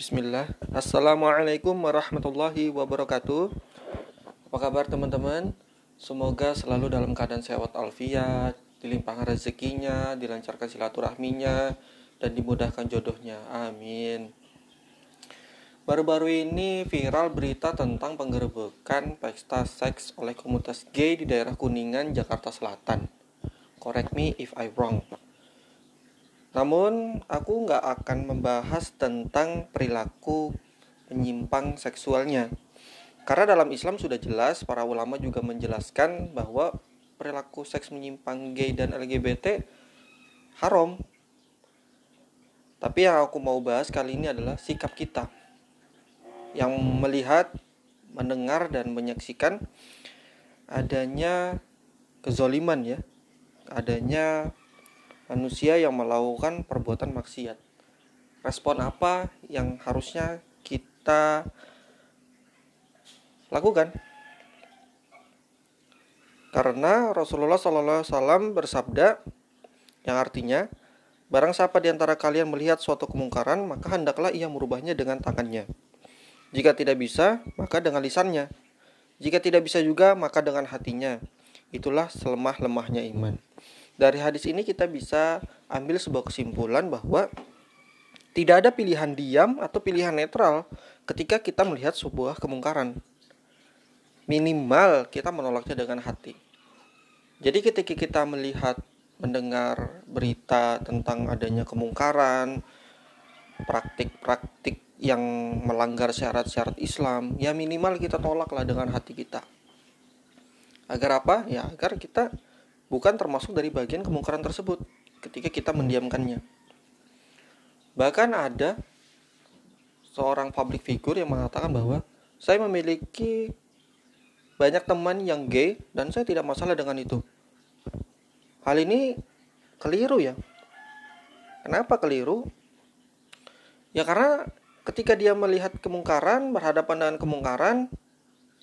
Bismillah Assalamualaikum warahmatullahi wabarakatuh Apa kabar teman-teman? Semoga selalu dalam keadaan sehat alfiat Dilimpahkan rezekinya, dilancarkan silaturahminya Dan dimudahkan jodohnya Amin Baru-baru ini viral berita tentang penggerbekan pesta seks oleh komunitas gay di daerah Kuningan, Jakarta Selatan. Correct me if I wrong. Namun, aku nggak akan membahas tentang perilaku penyimpang seksualnya. Karena dalam Islam sudah jelas, para ulama juga menjelaskan bahwa perilaku seks menyimpang gay dan LGBT haram. Tapi yang aku mau bahas kali ini adalah sikap kita yang melihat, mendengar dan menyaksikan adanya kezoliman ya, adanya manusia yang melakukan perbuatan maksiat. Respon apa yang harusnya kita lakukan? Karena Rasulullah SAW bersabda yang artinya Barang siapa di antara kalian melihat suatu kemungkaran, maka hendaklah ia merubahnya dengan tangannya. Jika tidak bisa, maka dengan lisannya. Jika tidak bisa juga, maka dengan hatinya. Itulah selemah-lemahnya iman. Dari hadis ini kita bisa ambil sebuah kesimpulan bahwa tidak ada pilihan diam atau pilihan netral ketika kita melihat sebuah kemungkaran. Minimal kita menolaknya dengan hati. Jadi ketika kita melihat mendengar berita tentang adanya kemungkaran, praktik-praktik yang melanggar syarat-syarat Islam, ya minimal kita tolaklah dengan hati kita. Agar apa? Ya agar kita bukan termasuk dari bagian kemungkaran tersebut ketika kita mendiamkannya. Bahkan ada seorang public figure yang mengatakan bahwa saya memiliki banyak teman yang gay dan saya tidak masalah dengan itu. Hal ini keliru ya. Kenapa keliru? Ya karena ketika dia melihat kemungkaran, berhadapan dengan kemungkaran,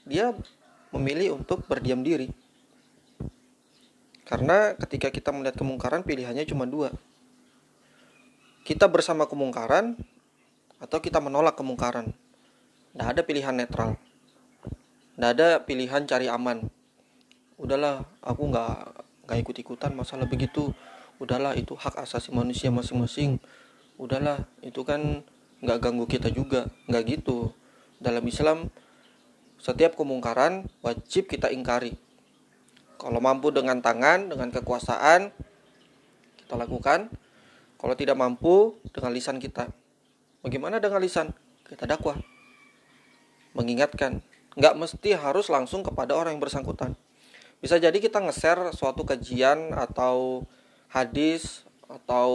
dia memilih untuk berdiam diri. Karena ketika kita melihat kemungkaran pilihannya cuma dua. Kita bersama kemungkaran atau kita menolak kemungkaran. Tidak ada pilihan netral. Tidak ada pilihan cari aman. Udahlah, aku nggak nggak ikut ikutan masalah begitu. Udahlah, itu hak asasi manusia masing-masing. Udahlah, itu kan nggak ganggu kita juga. Nggak gitu. Dalam Islam, setiap kemungkaran wajib kita ingkari kalau mampu dengan tangan, dengan kekuasaan, kita lakukan. Kalau tidak mampu, dengan lisan kita. Bagaimana dengan lisan? Kita dakwah. Mengingatkan. Nggak mesti harus langsung kepada orang yang bersangkutan. Bisa jadi kita nge-share suatu kajian atau hadis atau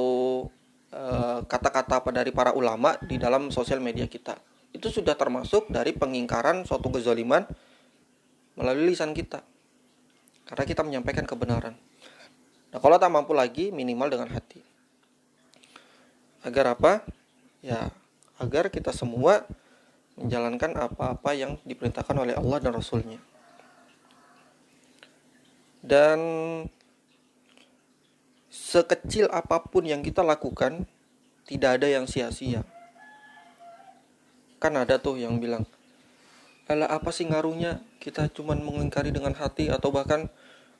eh, kata-kata apa dari para ulama di dalam sosial media kita. Itu sudah termasuk dari pengingkaran suatu kezaliman melalui lisan kita karena kita menyampaikan kebenaran. Nah, kalau tak mampu lagi, minimal dengan hati. Agar apa? Ya, agar kita semua menjalankan apa-apa yang diperintahkan oleh Allah dan Rasulnya. Dan sekecil apa pun yang kita lakukan, tidak ada yang sia-sia. Kan ada tuh yang bilang, Alah apa sih ngaruhnya kita cuman mengingkari dengan hati atau bahkan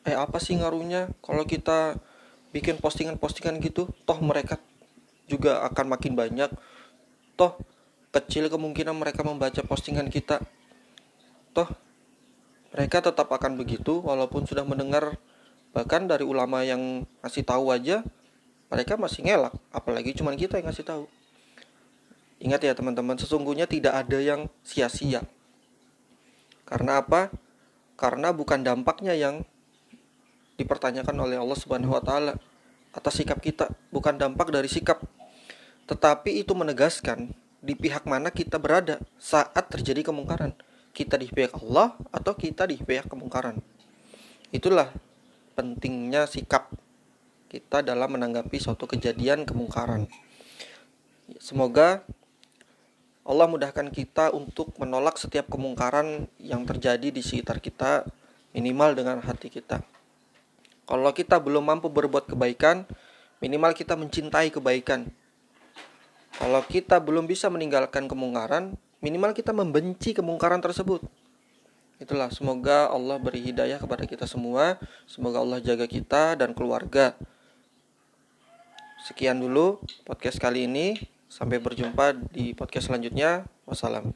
eh apa sih ngaruhnya kalau kita bikin postingan-postingan gitu? Toh mereka juga akan makin banyak. Toh kecil kemungkinan mereka membaca postingan kita. Toh mereka tetap akan begitu walaupun sudah mendengar bahkan dari ulama yang ngasih tahu aja mereka masih ngelak. Apalagi cuman kita yang ngasih tahu. Ingat ya teman-teman sesungguhnya tidak ada yang sia-sia karena apa? Karena bukan dampaknya yang dipertanyakan oleh Allah Subhanahu wa taala atas sikap kita, bukan dampak dari sikap. Tetapi itu menegaskan di pihak mana kita berada saat terjadi kemungkaran. Kita di pihak Allah atau kita di pihak kemungkaran. Itulah pentingnya sikap kita dalam menanggapi suatu kejadian kemungkaran. Semoga Allah mudahkan kita untuk menolak setiap kemungkaran yang terjadi di sekitar kita minimal dengan hati kita. Kalau kita belum mampu berbuat kebaikan, minimal kita mencintai kebaikan. Kalau kita belum bisa meninggalkan kemungkaran, minimal kita membenci kemungkaran tersebut. Itulah semoga Allah beri hidayah kepada kita semua. Semoga Allah jaga kita dan keluarga. Sekian dulu podcast kali ini. Sampai berjumpa di podcast selanjutnya. Wassalam.